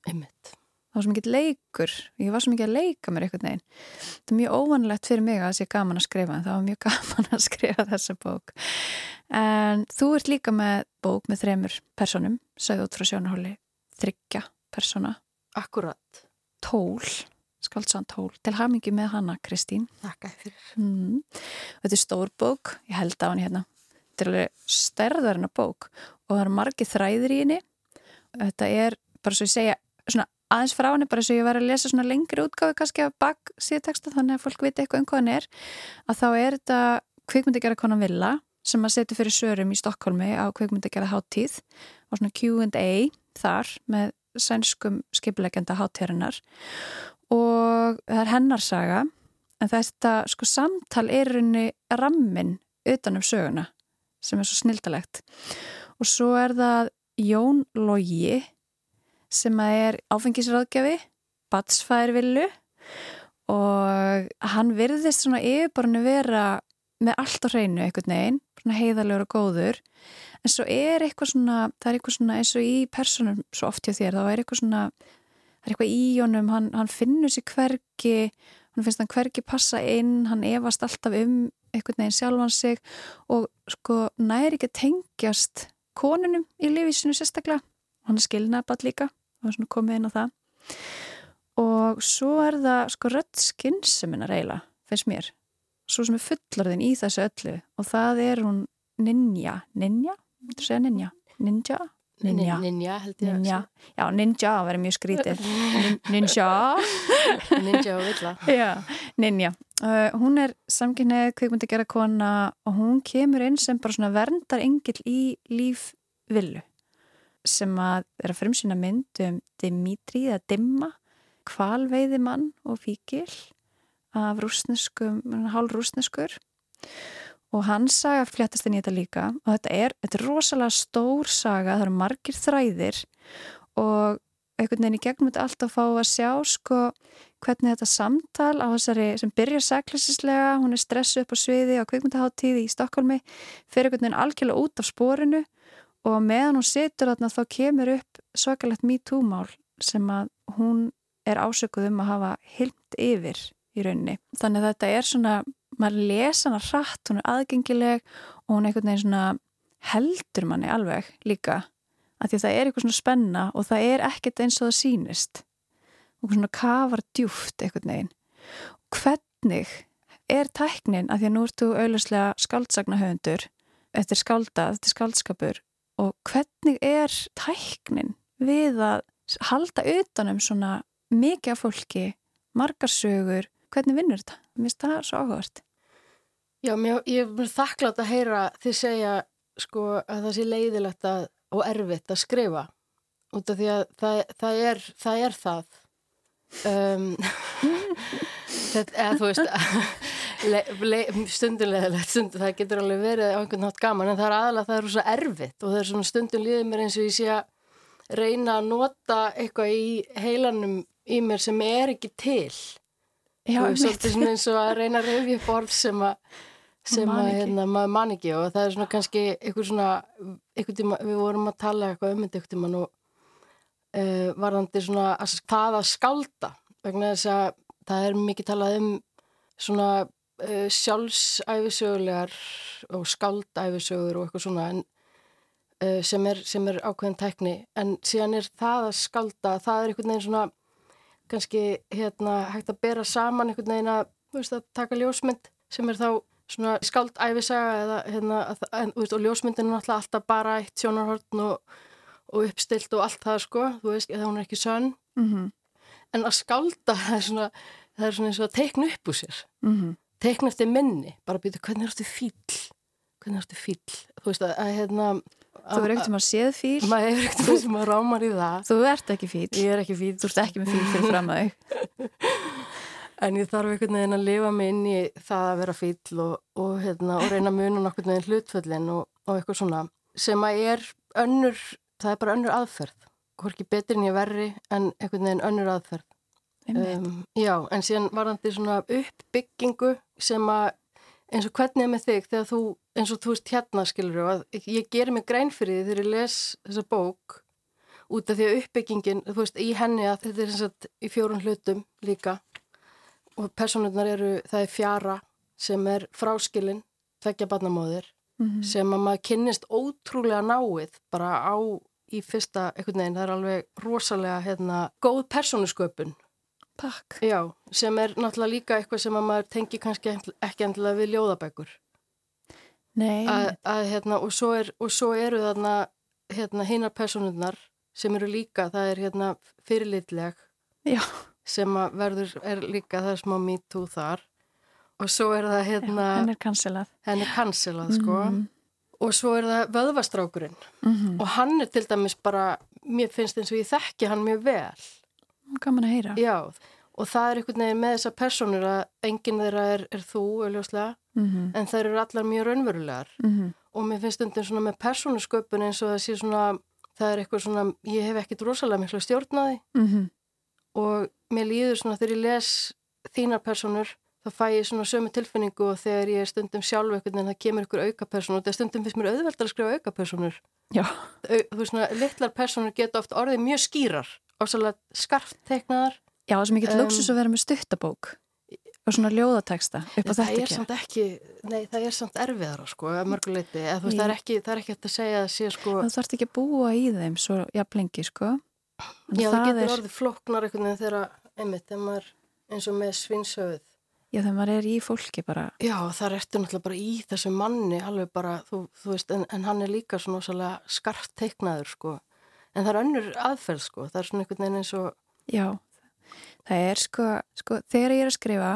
Einmitt.
Það var svo mikið leikur, ég var svo mikið að leika mér einhvern veginn. Það er mjög óvanlegt fyrir mig að það sé gaman að skrifa, en það var mjög gaman að skrifa þessa bók. En þú ert líka með bók með þremur personum, sögðu út frá sjónahóli, þryggja persona.
Akkurat.
Tól, skaldsann tól, til hamingi með hana, Kristín.
Þakka fyrir.
Mm. Þetta er stór bók, ég held á hann hérna. Þetta er alveg stærðar en að bók og það eru margi þræðir í henni. Þetta er, bara svo ég segja, svona aðeins frá henni, bara svo ég var að lesa svona lengri útgáfi kannski af bak síðuteksta þannig að fólk viti eitthvað um hvað hann er að þá er þetta kvikmyndagjara konan Villa sem að setja fyrir sörum í Stokkólmi á kvikmyndagjara háttíð og svona Q&A þar með sænskum skipilegenda háttíðarinnar og það er hennarsaga en þetta sko samtal er henni rammin utan um söguna sem er svo snildalegt og svo er það Jón Logi sem er áfengisráðgjafi, batsfæðirvillu og hann virðist svona yfirborinu vera með allt á hreinu einhvern veginn, svona heiðalegur og góður. En svo er eitthvað svona, það er eitthvað svona eins og í personum svo oft hjá þér, þá er eitthvað svona það er eitthvað í honum, hann, hann finnur sér hvergi, hann finnst hann hvergi passa inn, hann efast alltaf um einhvern veginn sjálfan sig og sko næri ekki að tengjast konunum í lífísinu sérstaklega. Hann er skilnaball líka og svona komið inn á það. Og svo er það sko rödd skynseminar eiginlega, finnst mér svo sem er fullorðin í þessu öllu og það er hún ninja. Ninja, þú segja ninja? Ninja, ninja.
Ninja held ég
ninja, já ninja verður mjög skrítið Nin- ninja.
Ninja og villa.
já, ninja. Uh, hún er samkynnið kvikmyndagjara kona og hún kemur inn sem bara svona verndar engill í líf villu sem að er að frumsýna mynd um Dimitri eða Dimma kvalveiði mann og fíkil af rúsneskum, hálf rúsneskur og hann saga fléttast inn í þetta líka og þetta er, þetta er rosalega stór saga, það eru margir þræðir. Og einhvern veginn í gegnum þetta alltaf fá að sjá sko hvernig þetta samtal á þessari sem byrjar saklýsislega, hún er stressu upp á sviði á kvikmyndaháttíði í Stokkólmi fyrir einhvern veginn algjörlega út af sporinu. Og meðan hún situr þarna þá kemur upp svakalegt MeToo-mál sem að hún er ásökuð um að hafa hilmt yfir í rauninni. Þannig að þetta er svona, maður lesa hana hratt, hún er aðgengileg og hún er einhvern veginn svona heldur manni alveg líka að því að það er eitthvað svona spenna og það er ekkert eins og það sínist og svona kafar djúft einhvern veginn. Hvernig er tæknin að því að nú ertu auðvitslega skaldsagnahöfundur eftir skálda, eftir skaldskapur og hvernig er tæknin við að halda utanum svona mikið af fólki, margarsögur, hvernig vinnur þetta? Mér finnst það svo áhugavert.
Já, mér, ég er þakklátt að heyra þið segja sko að það sé leiðilegt að, og erfitt að skrifa út af því að það, það, er, það er það. Um, þetta, eða þú veist, stundulegilegt, stund, það getur alveg verið á einhvern nátt gaman en það er aðalega það er svo erfitt og það er svona stundum líðið mér eins og ég sé að reyna að nota eitthvað í heilanum í mér sem er ekki til
Já,
og svolítið svona eins og að reyna að reyfja borð sem að sem að hérna, maður man ekki og það er svona kannski eitthvað svona eitthvað tíma, við vorum að tala eitthvað um þetta eitthvað tíma nú uh, varðandi svona að það að skálda vegna þess að það er mikið talað um svona uh, sjálfsæfisögulegar og skáldæfisögur og eitthvað svona en, uh, sem, er, sem er ákveðin tækni en síðan er það að skálda það er einhvern veginn svona kannski hérna hægt að bera saman einhvern veginn að, veist, að taka ljósmynd sem er þá svona skáldæfisaga eða hérna en, veist, og ljósmyndin er alltaf bara eitt sjónarhortn og, og uppstilt og allt það sko, þú veist, það hún er ekki sönn
Mm -hmm.
en að skálda það er svona, það er svona eins og að teikna upp úr sér
Mm -hmm.
teikna eftir minni, bara býta hvernig er þetta fíl hvernig er þetta fíl þú veist að, að hérna
Þú er ekkert um að séð fíl.
Maður er ekkert sem að rámar í það.
Þú ert ekki fíl
ég er ekki fíl
Þú ert ekki með fíl fyrir fram að þig.
En ég þarf einhvern veginn að lifa mig inn í það að vera fíl og, og, hérna, og reyna að muna nokkur veginn hlutföllin og, og eitthvað svona sem að er önnur, það er bara önnur aðferð. Hvorki betur en ég verri en einhvern veginn önnur aðferð. Um, já, en síðan varandi svona uppbyggingu sem að eins og hvernig er með þig þegar þú, eins og þú veist hérna skilur að ég gerir mig grein fyrir því þegar ég les þessa bók út af því að uppbyggingin, þú veist, í henni að þetta er eins og í fjórun hlutum líka og personurnar eru, það er fjara sem er fráskilin tveggja barnamóðir
mm -hmm.
sem að maður kynnist ótrúlega náið bara á í fyrsta einhvern veginn, það er alveg rosalega hérna, góð personusköpun
Takk.
Já, sem er náttúrulega líka eitthvað sem að maður tengi kannski ekki endilega við ljóðabækur.
Nei.
Að, að, hérna, og, svo er, og svo eru þarna hérna, hinnar personurnar sem eru líka, það er hérna fyrirlitleg
Já.
sem að verður, er líka það er smá me too þar. Og svo er það hérna
henn er kansilað
henn er kansilað sko.
Mhm.
og svo er það vöðvastrákurinn.
Mhm.
og hann er til dæmis bara mér finnst eins og ég þekki hann mjög vel
Gaman að heyra
já, og það er einhvern veginn með þessar personur að enginn þeirra er, er þú auðvitað,
Mhm.
en þær eru allar mjög raunverulegar
Mhm.
og mér finnst undir svona með personusköpun eins og það sé svona það er eitthvað svona, ég hef ekkit rosalega miklu stjórnaði
Mhm.
og mér líður svona þegar ég les þínar personur þá fæ ég svona sömu tilfinningu og þegar ég er stundum sjálf eitthvað en það kemur ykkur auka personur og það stundum finnst mér auðvelt að skrifa auka personur
Já.
Þú veist svona, litlar personur geta oft orðið mjög skýrar ásæðlega skarft teiknaðar.
Já, það er svo mikið
Um,
luxus að vera með stuttabók og svona ljóðateksta upp á
það
þetta
er samt ekki, nei það er samt erfiðara sko, að mörguleiti, eða þú veist það er ekki það er ekki hægt að segja að sé sko
Þú þarfst ekki að búa í þeim svo jafn lengi, sko. En
já það, getur
er,
orðið flóknar einhvern veginn þegar, einmitt, þegar maður eins og með svinsöð
Já, þegar maður er í fólki bara.
Já, það ertu náttúrulega bara í þessu manni alveg bara, þú, þú veist, en, en hann er líka svona svolítið skarft teiknaður, sko. En það er önnur aðferð, sko. Það er svona einhvern veginn eins og...
Já, það er sko, sko þegar ég er að skrifa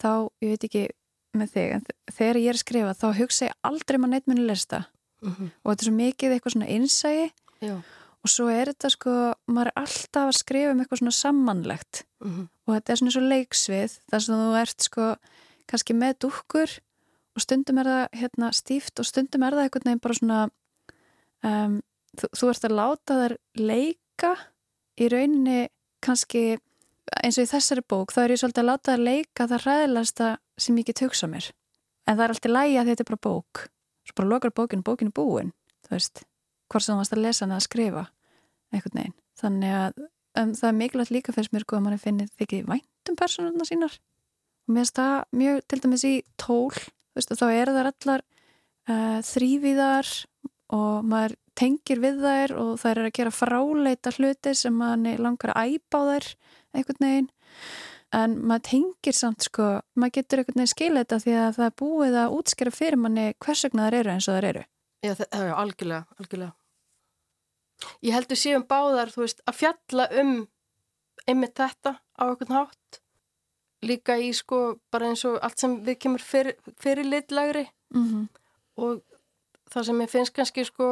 þá, ég veit ekki með þig en þegar ég er að skrifa þá hugsa ég aldrei maður neitt muni lesta
Mm
og þetta er svo mikið eitthvað svona innsægi
Já.
og svo er þetta sko, maður er alltaf að skrifa um eitthvað svona samanlegt
Mm
og þetta er svona svo leiksvið þar sem þú ert sko kannski með dúkkur og stundum er það hérna stíft og stundum er það einhvern veginn bara svona um, þú, þú ert að láta þær leika í rauninni kannski eins og í þessari bók þá er ég svolítið að láta þær leika það ræðilegasta sem ég get hugsa mér. En það er alltaf lægi að þetta er bara bók. Svo bara lokar bókin, bókin er búin þú veist, hvort sem þú varst að lesa hana að skrifa einhvern veginn. Þannig að en það er mikilvægt líka fyrst mér sko að mann finnir þykir væntum personuna sínar. Og mér finnst það mjög til dæmis í tól veist, þá eru það allar uh, þrývíðar og maður tengir við þær og þær eru að gera fráleita hluti sem manni langar að æpa á þær einhvern veginn. En maður tengir samt sko maður getur einhvern veginn skilja þetta því að það er búið að útskjara fyrir manni hvers vegna þær eru eins og þær eru.
Já, það, já, algjörlega, algjörlega. Ég heldur síðan báðar, þú veist, að fjalla um einmitt þetta á einhvern hátt. Líka í sko bara eins og allt sem við kemur fyrir, fyrir litlagri
mm -hmm.
og það sem ég finnst kannski sko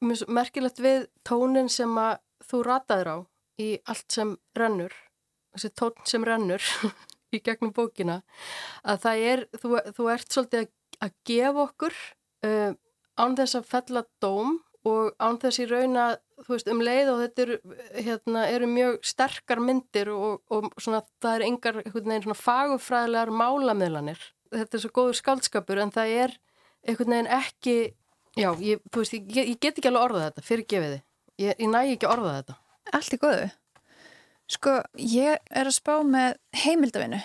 merkilegt við tónin sem að þú rataður á í allt sem rennur þessi tón sem rennur í gegnum bókina að það er, þú, þú ert svolítið að, að gefa okkur uh, án þess að fella dóm og án þess í raun að þú veist um leið og þetta eru, hérna, eru mjög sterkar myndir og, og svona, það er engar einhvern veginn svona fagufræðilegar málamiðlanir. Þetta er svo góður skaldskapur en það er einhvern veginn ekki, já, ég, veist, ég, ég get ekki alveg orðað þetta, fyrir gefiði. Ég, ég næ ekki orðað þetta.
Allt er góðu. Sko, ég er að spá með heimildavinu.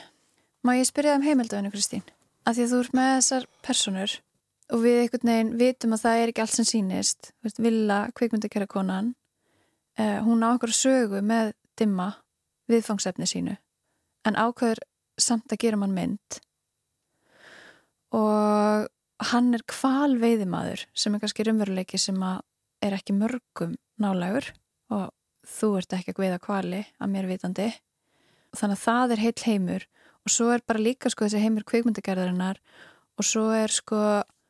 Má ég spyrja um heimildavinu, Kristín? Að því að þú ert með þessar personur og við einhvern veginn vitum að það er ekki allt sem sínist Villa, kvikmyndakera konan uh, hún á okkur sögu með dimma viðfangsefni sínu en ákveður samt að gera mann mynd og hann er kval veiðimaður sem er kannski raunveruleiki sem er ekki mörgum nálegur og þú ert ekki að veiða kvali að mér vitandi. Þannig að það er heil heimur og svo er bara líka sko þessi heimur kvikmyndagerðarinnar og svo er sko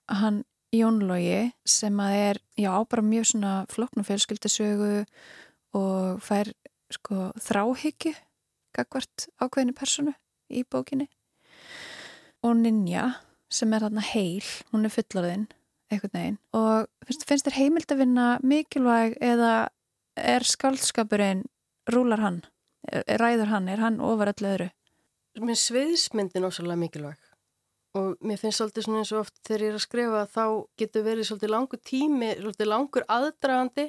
hann Jónlógi sem að er, já, bara mjög svona flokkn og fjölskyldasögu og fær sko þráhyggju gagvart ákveðinu personu í bókinni. Og Ninja sem er þarna heil, hún er fullorðinn eitthvað neginn og finnst, finnst þér heimild að vinna mikilvæg eða er skaldskapurinn rúlar hann, ræður hann er hann ofar öllu öðru?
Mér sviðismyndin ósala mikilvæg og mér finnst svolítið svona eins og oft þegar ég er að skrifa þá getur verið svolítið langur tími, svolítið langur aðdragandi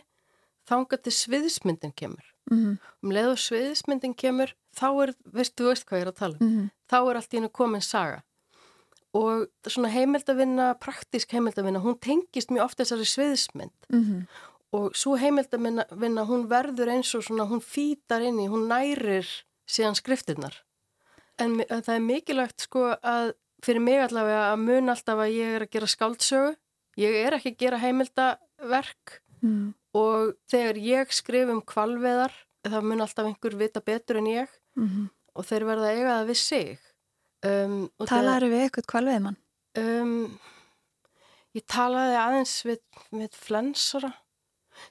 þángat til sviðismyndin kemur.
Mm -hmm.
Um leið og sviðismyndin kemur þá er, veistu, þú veist hvað ég er að tala
um, mm -hmm.
þá er allt í hennu komin saga og svona heimildavinna, praktísk heimildavinna, hún tengist mjög ofta þessari sviðismynd
mm -hmm.
og svo heimildavinna, hún verður eins og svona, hún fýtar inn í, hún nærir síðan skriftirnar. En, það er mikilvægt sko að fyrir mig allavega að mun alltaf að ég er að gera skáldsögu ég er ekki að gera heimildaverk
mm.
og þegar ég skrif um kvalveðar þá mun alltaf einhver vita betur en ég
mm -hmm.
og þeir verða að eiga það við sig um,
Talaður við eitthvað kvalveðmann?
Um, ég talaði aðeins við, við flensara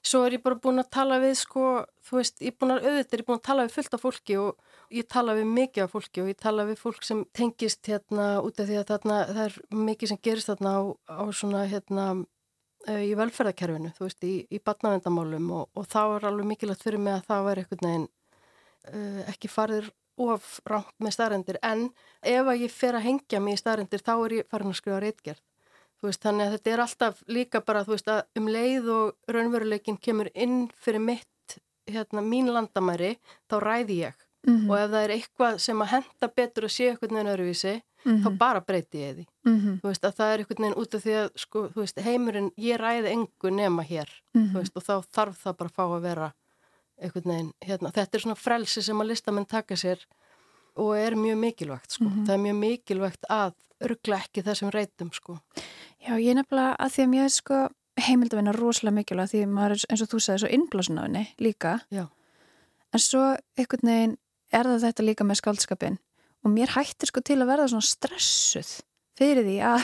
svo er ég bara búin að tala við sko, þú veist, ég er búin að auðvitað, ég er búin að tala við fullt af fólki og ég tala við mikið af fólki og ég tala við fólk sem tengist hérna út af því að þarna, það er mikið sem gerist þarna á, á svona hérna uh, í velferðarkerfinu, þú veist, í, í batnavendamálum og, og þá er alveg mikilvægt fyrir mig að það væri einhvern veginn uh, ekki farið of rámt með staðrendir en ef að ég fer að hengja mig í staðrendir þá er ég farin að skrifa reitgerð. Veist, þannig að þetta er alltaf líka bara, veist, um leið og raunveruleikin kemur inn fyrir mitt, hérna, mín landamæri, þá ræði ég
mm -hmm.
og ef það er eitthvað sem að henda betur að sé eitthvað nefn öruvísi mm -hmm. þá bara breyti ég því
mm -hmm.
veist að það er eitthvað nefn út af því að sko, heimurinn, ég ræði engu nema hér veist, og þá þarf það bara að fá að vera nefn hérna. þetta er svona frelsi sem að listamenn taka sér og er mjög mikilvægt sko. það er mjög mikilvægt að örgla ekki þessum reytum sko.
Já, ég nefnilega að því að mér sko heimildavinn er rosalega mikilvægt því maður er eins og þú sagði svo innblásun á henni líka
Já.
en svo einhvern veginn er það þetta líka með skaldskapin og mér hættir sko til að verða svona stressuð fyrir því að,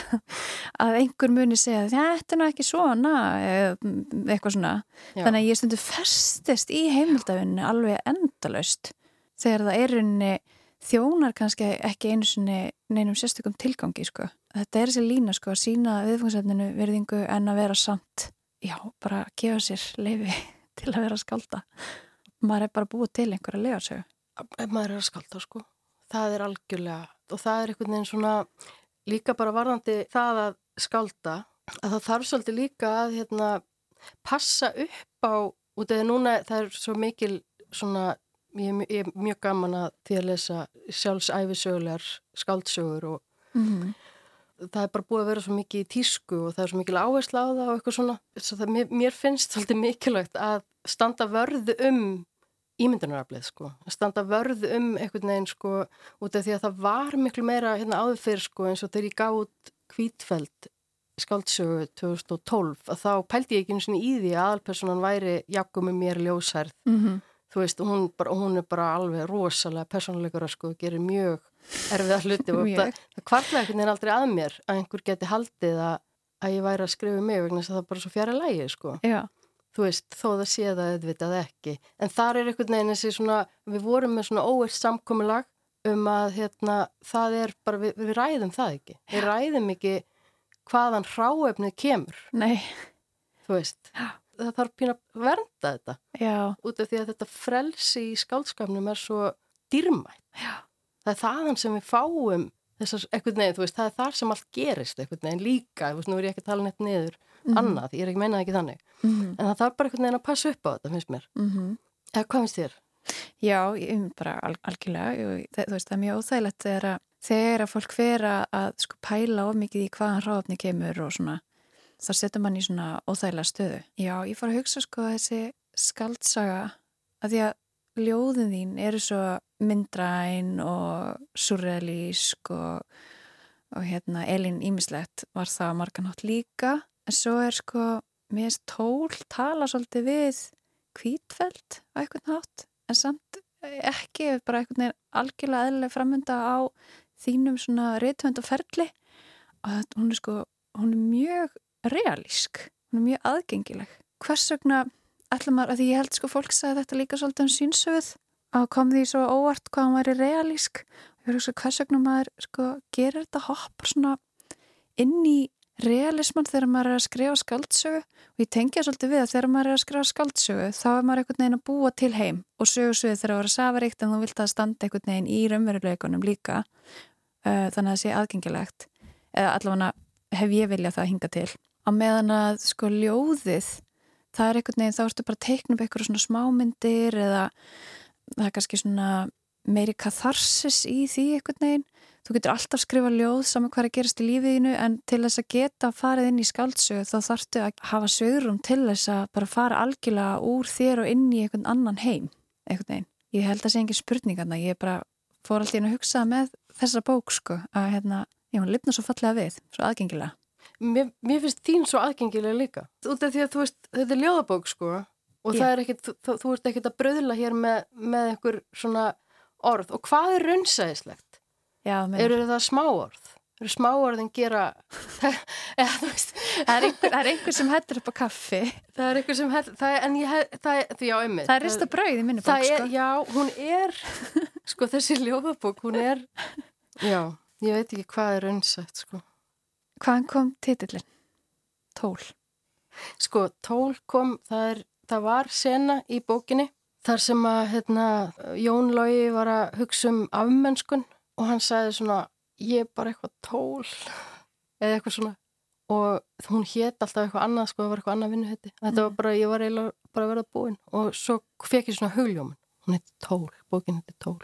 að einhver muni segja þetta er ná ekki svona eitthvað svona.
Já.
þannig að ég stundu festist í heimildafinni alveg endalaust þegar það er unni þjónar kannski ekki einu sinni neinum sérstökum tilgangi sko. Þetta er þessi lína sko að sína viðfangsefninu verðingu en að vera samt já, bara gefa sér leifi til að vera skálda. Maður er bara búið til einhverja legarsögu.
Ef maður er að skalda sko. Það er algjörlega og það er einhvern veginn svona líka bara varðandi það að skalda að það þarf svolítið líka að hérna, passa upp á út eða núna það er svo mikil svona ég ég er mjög gaman að því að lesa sjálfsæfisögulegar skáldsögur og
Mhm.
það er bara búið að vera svo mikið í tísku og það er svo mikil áhersla á það og eitthvað svona. Svo það, mér, mér finnst svolítið mikilvægt að standa vörðu um ímyndunaraflið sko. Að standa vörðu um einhvern veginn sko út af því að það var miklu meira hérna áður fyrir sko eins og þegar ég gaf út kvítfeld skáldsögu 2012 að þá pældi ég ekki einu sinni í því að aðalpersonan væri jakku með mér ljósærð
Mhm.
þú veist, hún, bara, hún er bara alveg rosalega persónuleikara sko, gerir mjög erfiða hluti og það, það einhvern veginn aldrei að mér að einhver geti haldið að, að ég væri að skrifa um mig vegna þess að það er bara svo fjara lægi sko.
Já,
þú veist, þó það sé það auðvitað ekki. En þar er einhvern veginn þessi svona við vorum með svona óeitt samkomulag um að hérna, það er bara við, við ræðum það ekki, við ræðum ekki hvaðan hráefnið kemur.
Nei,
þú veist, það þarf pína að vernda þetta.
Já,
út af því að þetta frelsi í skálskapnum er svo dýrmætt.
Já.
Það er þaðan sem við fáum þessar, eitthvað neginn, þú veist, það er þar sem allt gerist eitthvað neginn líka, þú veist, nú er ég ekki að tala neitt niður annað, ég er ekki meinað ekki þannig.
Mhm.
En það þarf bara eitthvað neginn að passa upp á þetta, finnst mér.
Mhm.
Eða hvað finnst þér?
Já, ég um bara al algjörlega, það, þú veist, það er mjög óþægilegt þegar að, þegar að fólk fer að, sko pæla of mikið í hvaðan ráðafni kemur og svona, þá setur mann í svona óþægilega stöðu. Já, ég fór að hugsa sko þessi skaldsaga, að því að ljóðin þín eru svo myndræn og surrealísk og, og hérna Elín Ímislegt var það marganátt líka, en svo er sko, mér finnst tól tala svolítið við kvítfelt á eitthvað nátt en samt ekki bara einhvern veginn algjörlega eðlilega framönda á þínum svona reytvönd og ferli. Þetta- hún er sko, hún er mjög realísk, hún er mjög aðgengileg. Hvers vegna ætla maður, að því ég held sko fólk sagði þetta líka svolítið um sínsögð að kom því svo óvart hvað hún væri realísk. Ég verður sko hvers vegna maður sko gerir þetta hoppar svona inn í realisman þegar maður er að skrifa skaldsögu og ég tengja svolítið við að þegar maður er að skrifa skaldsögu þá er maður einhvern veginn að búa til heim og sögursögu þegar að vera safaríkt en þú vilt að standa einhvern veginn í raunveruleikunum líka uh, þannig að það sé aðgengilegt. Eða allavega hef ég viljað það hinga til. Á meðan að sko ljóðið það er einhvern veginn, þá ertu bara að teikna upp eitthvað svona smámyndir eða það er kannski svona meiri katharsis í því einhvern veginn þú getur alltaf skrifa ljóð saman hvað er að gerast í lífiðinu en til þess að geta farið inn í skáldsögu þá þarftu að hafa sögurum til þess að bara fara algjörlega úr þér og inn í einhvern annan heim einhvern veginn. Ég held að sé engin spurningarna ég bara fór alltaf inn að hugsa með þessa bók sko að hérna, já hún lifna svo fallega við, svo aðgengilega.
Mér, mér finnst þín svo aðgengilega líka. Út af því að þú veist, þetta er ljóðabók sko og það er ekkit, þú, þú ert ekkit að bröðla hér með, með einhver svona orð og hvað er raunsæðislegt?
Já,
Eru það smáorð? Eru smáorðin gera, eða þú veist,
það, er einhver, það er einhver sem hættur upp á kaffi.
það er eitthvað sem, hef, það er,
rista brauð í minni bók sko.
já, hún er, sko þessi ljóðabók, hún er, já, ég veit ekki hvað er raunsætt, sko.
Hvaðan kom titillin? Tól.
Sko, tól kom, það, er, það var sena í bókinni þar sem að hérna, Jón Lógi var að hugsa um afmennskun og hann sagði svona, ég er bara eitthvað tól. Eða eitthvað svona. Og hún hét alltaf eitthvað annað, sko, það var eitthvað annað vinnuhetti. Þetta var bara, ég var eiginlega bara að vera búin og svo fekk ég svona hugljóman, hún heiti Tól, bókin heiti Tól.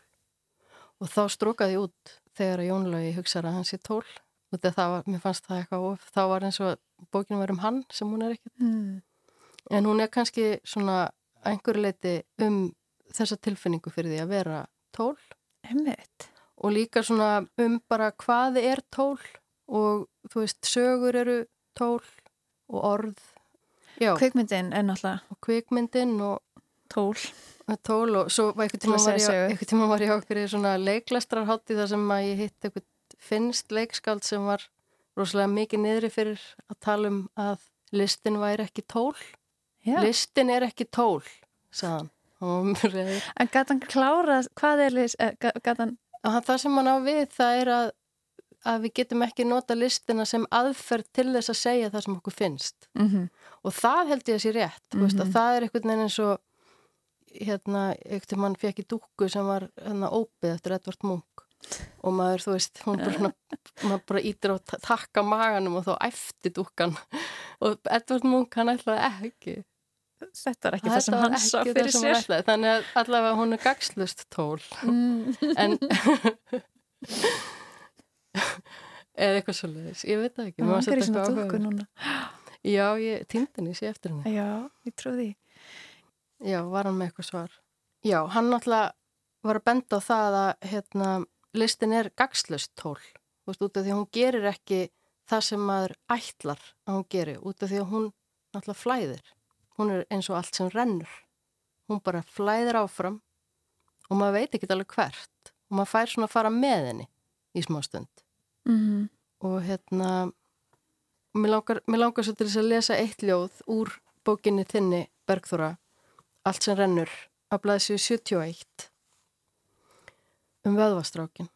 Og þá strókaði ég út þegar að Jón Lógi hugsaði að hann sé tól. Og það var, mér fannst það eitthvað of, þá var eins og bókinu var um hann sem hún er ekki
Mm.
En hún er kannski svona einhverju leiti um þessa tilfinningu fyrir því að vera tól.
Einmitt.
Og líka svona um bara hvað er tól og þú veist, sögur eru tól og orð Já,
Kvikmyndin er náttúrulega
og kvikmyndin og
tól.
og tól og svo var einhvern
Til að
tíma var ég, einhvern tíma var ég okkur í svona leiklastrarhátti þar sem að ég hitt einhvern finnst leikskáld sem var rosalega mikið niðri fyrir að tala um að listin væri ekki tól
Já.
listin er ekki tól sagðan.
En gæti hann klárað, hvað er list, eh, hann-
það sem hann á við það er að, að við getum ekki nota listina sem aðferð til þess að segja það sem okkur finnst.
Mm
og það held ég að sé rétt mm veist,
Mhm.
að það er einhvern veginn eins og hérna, einhvern mann fekk í dúkku sem var hérna ópið eftir Edvard Munch. Og maður, þú veist, hún bara maður bara ítir á ta- takka maganum og þá æfti dúkkan. Og Edvard Munch hann ætlaði ekki
þetta er ekki það sem hann sá fyrir sér.
ætlaði, þannig að allavega hún er gagslust tól. Mm. en eða eitthvað svolítið ég veit það ekki
hann fyrir svona dúku núna.
Já, henni sér eftir henni.
Já, ég trúði
já, var hann með eitthvað svar? Já, hann náttúrulega var að benda á það að hérna, listin er gagslust tól. Þú veist, út af því að hún gerir ekki það sem maður ætlar að hún gerir út af því að hún náttúrulega flæðir hún er eins og allt sem rennur. Hún bara flæðir áfram og maður veit ekki alveg hvert. Og maður fær svona að fara með henni í smá stund.
Mm -hmm.
og hérna mér langar, langar svo til þess að lesa eitt ljóð úr bókinni þinni Bergþóra allt sem rennur að blæðsju 71 um vöðvastrákin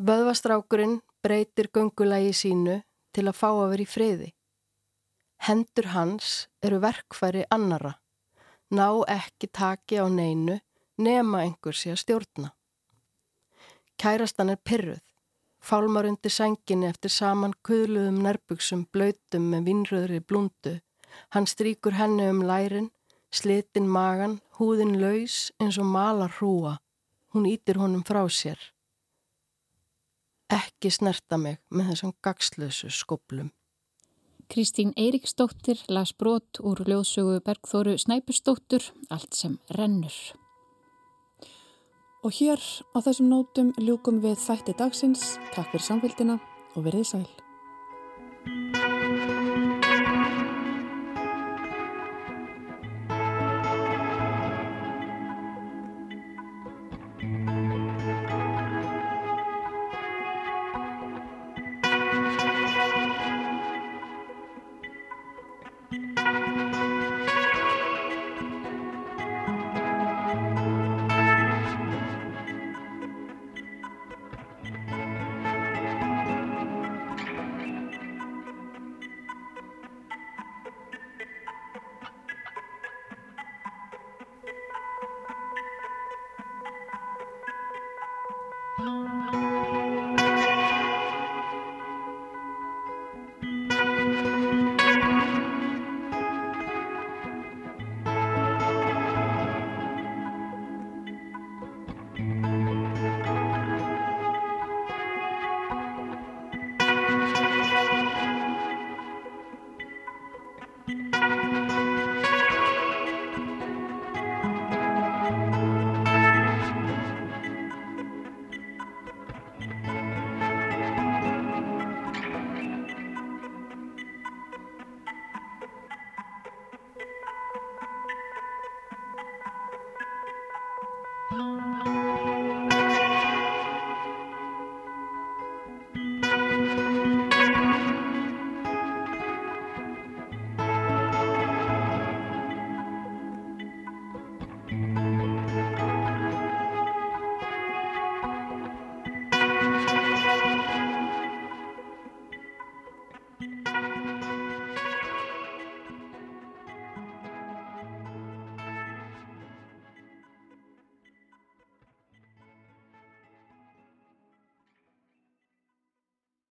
Vöðvastrákurinn breytir göngulægi sínu til að fá að vera í friði Hendur hans eru verkfæri annara, ná ekki taki á neinu nema einhver sé að stjórna. Kærastan er pyrruð, fálmar undir senginni eftir saman kuðluðum nærbuksum blöytum með vinnröðri blúndu. Hann stríkur henni um lærin, slitin magan, húðin laus eins og malar hrúa. Hún ítir honum frá sér. Ekki snerta mig með þessum gagslösu skoblum.
Kristín Eiríksdóttir las brot úr ljóðsögu Bergþóru Snæpustóttur, allt sem rennur.
Og hér á þessum nótum ljúkum við þætti dagsins. Takk fyrir samfélgina og verið sæl.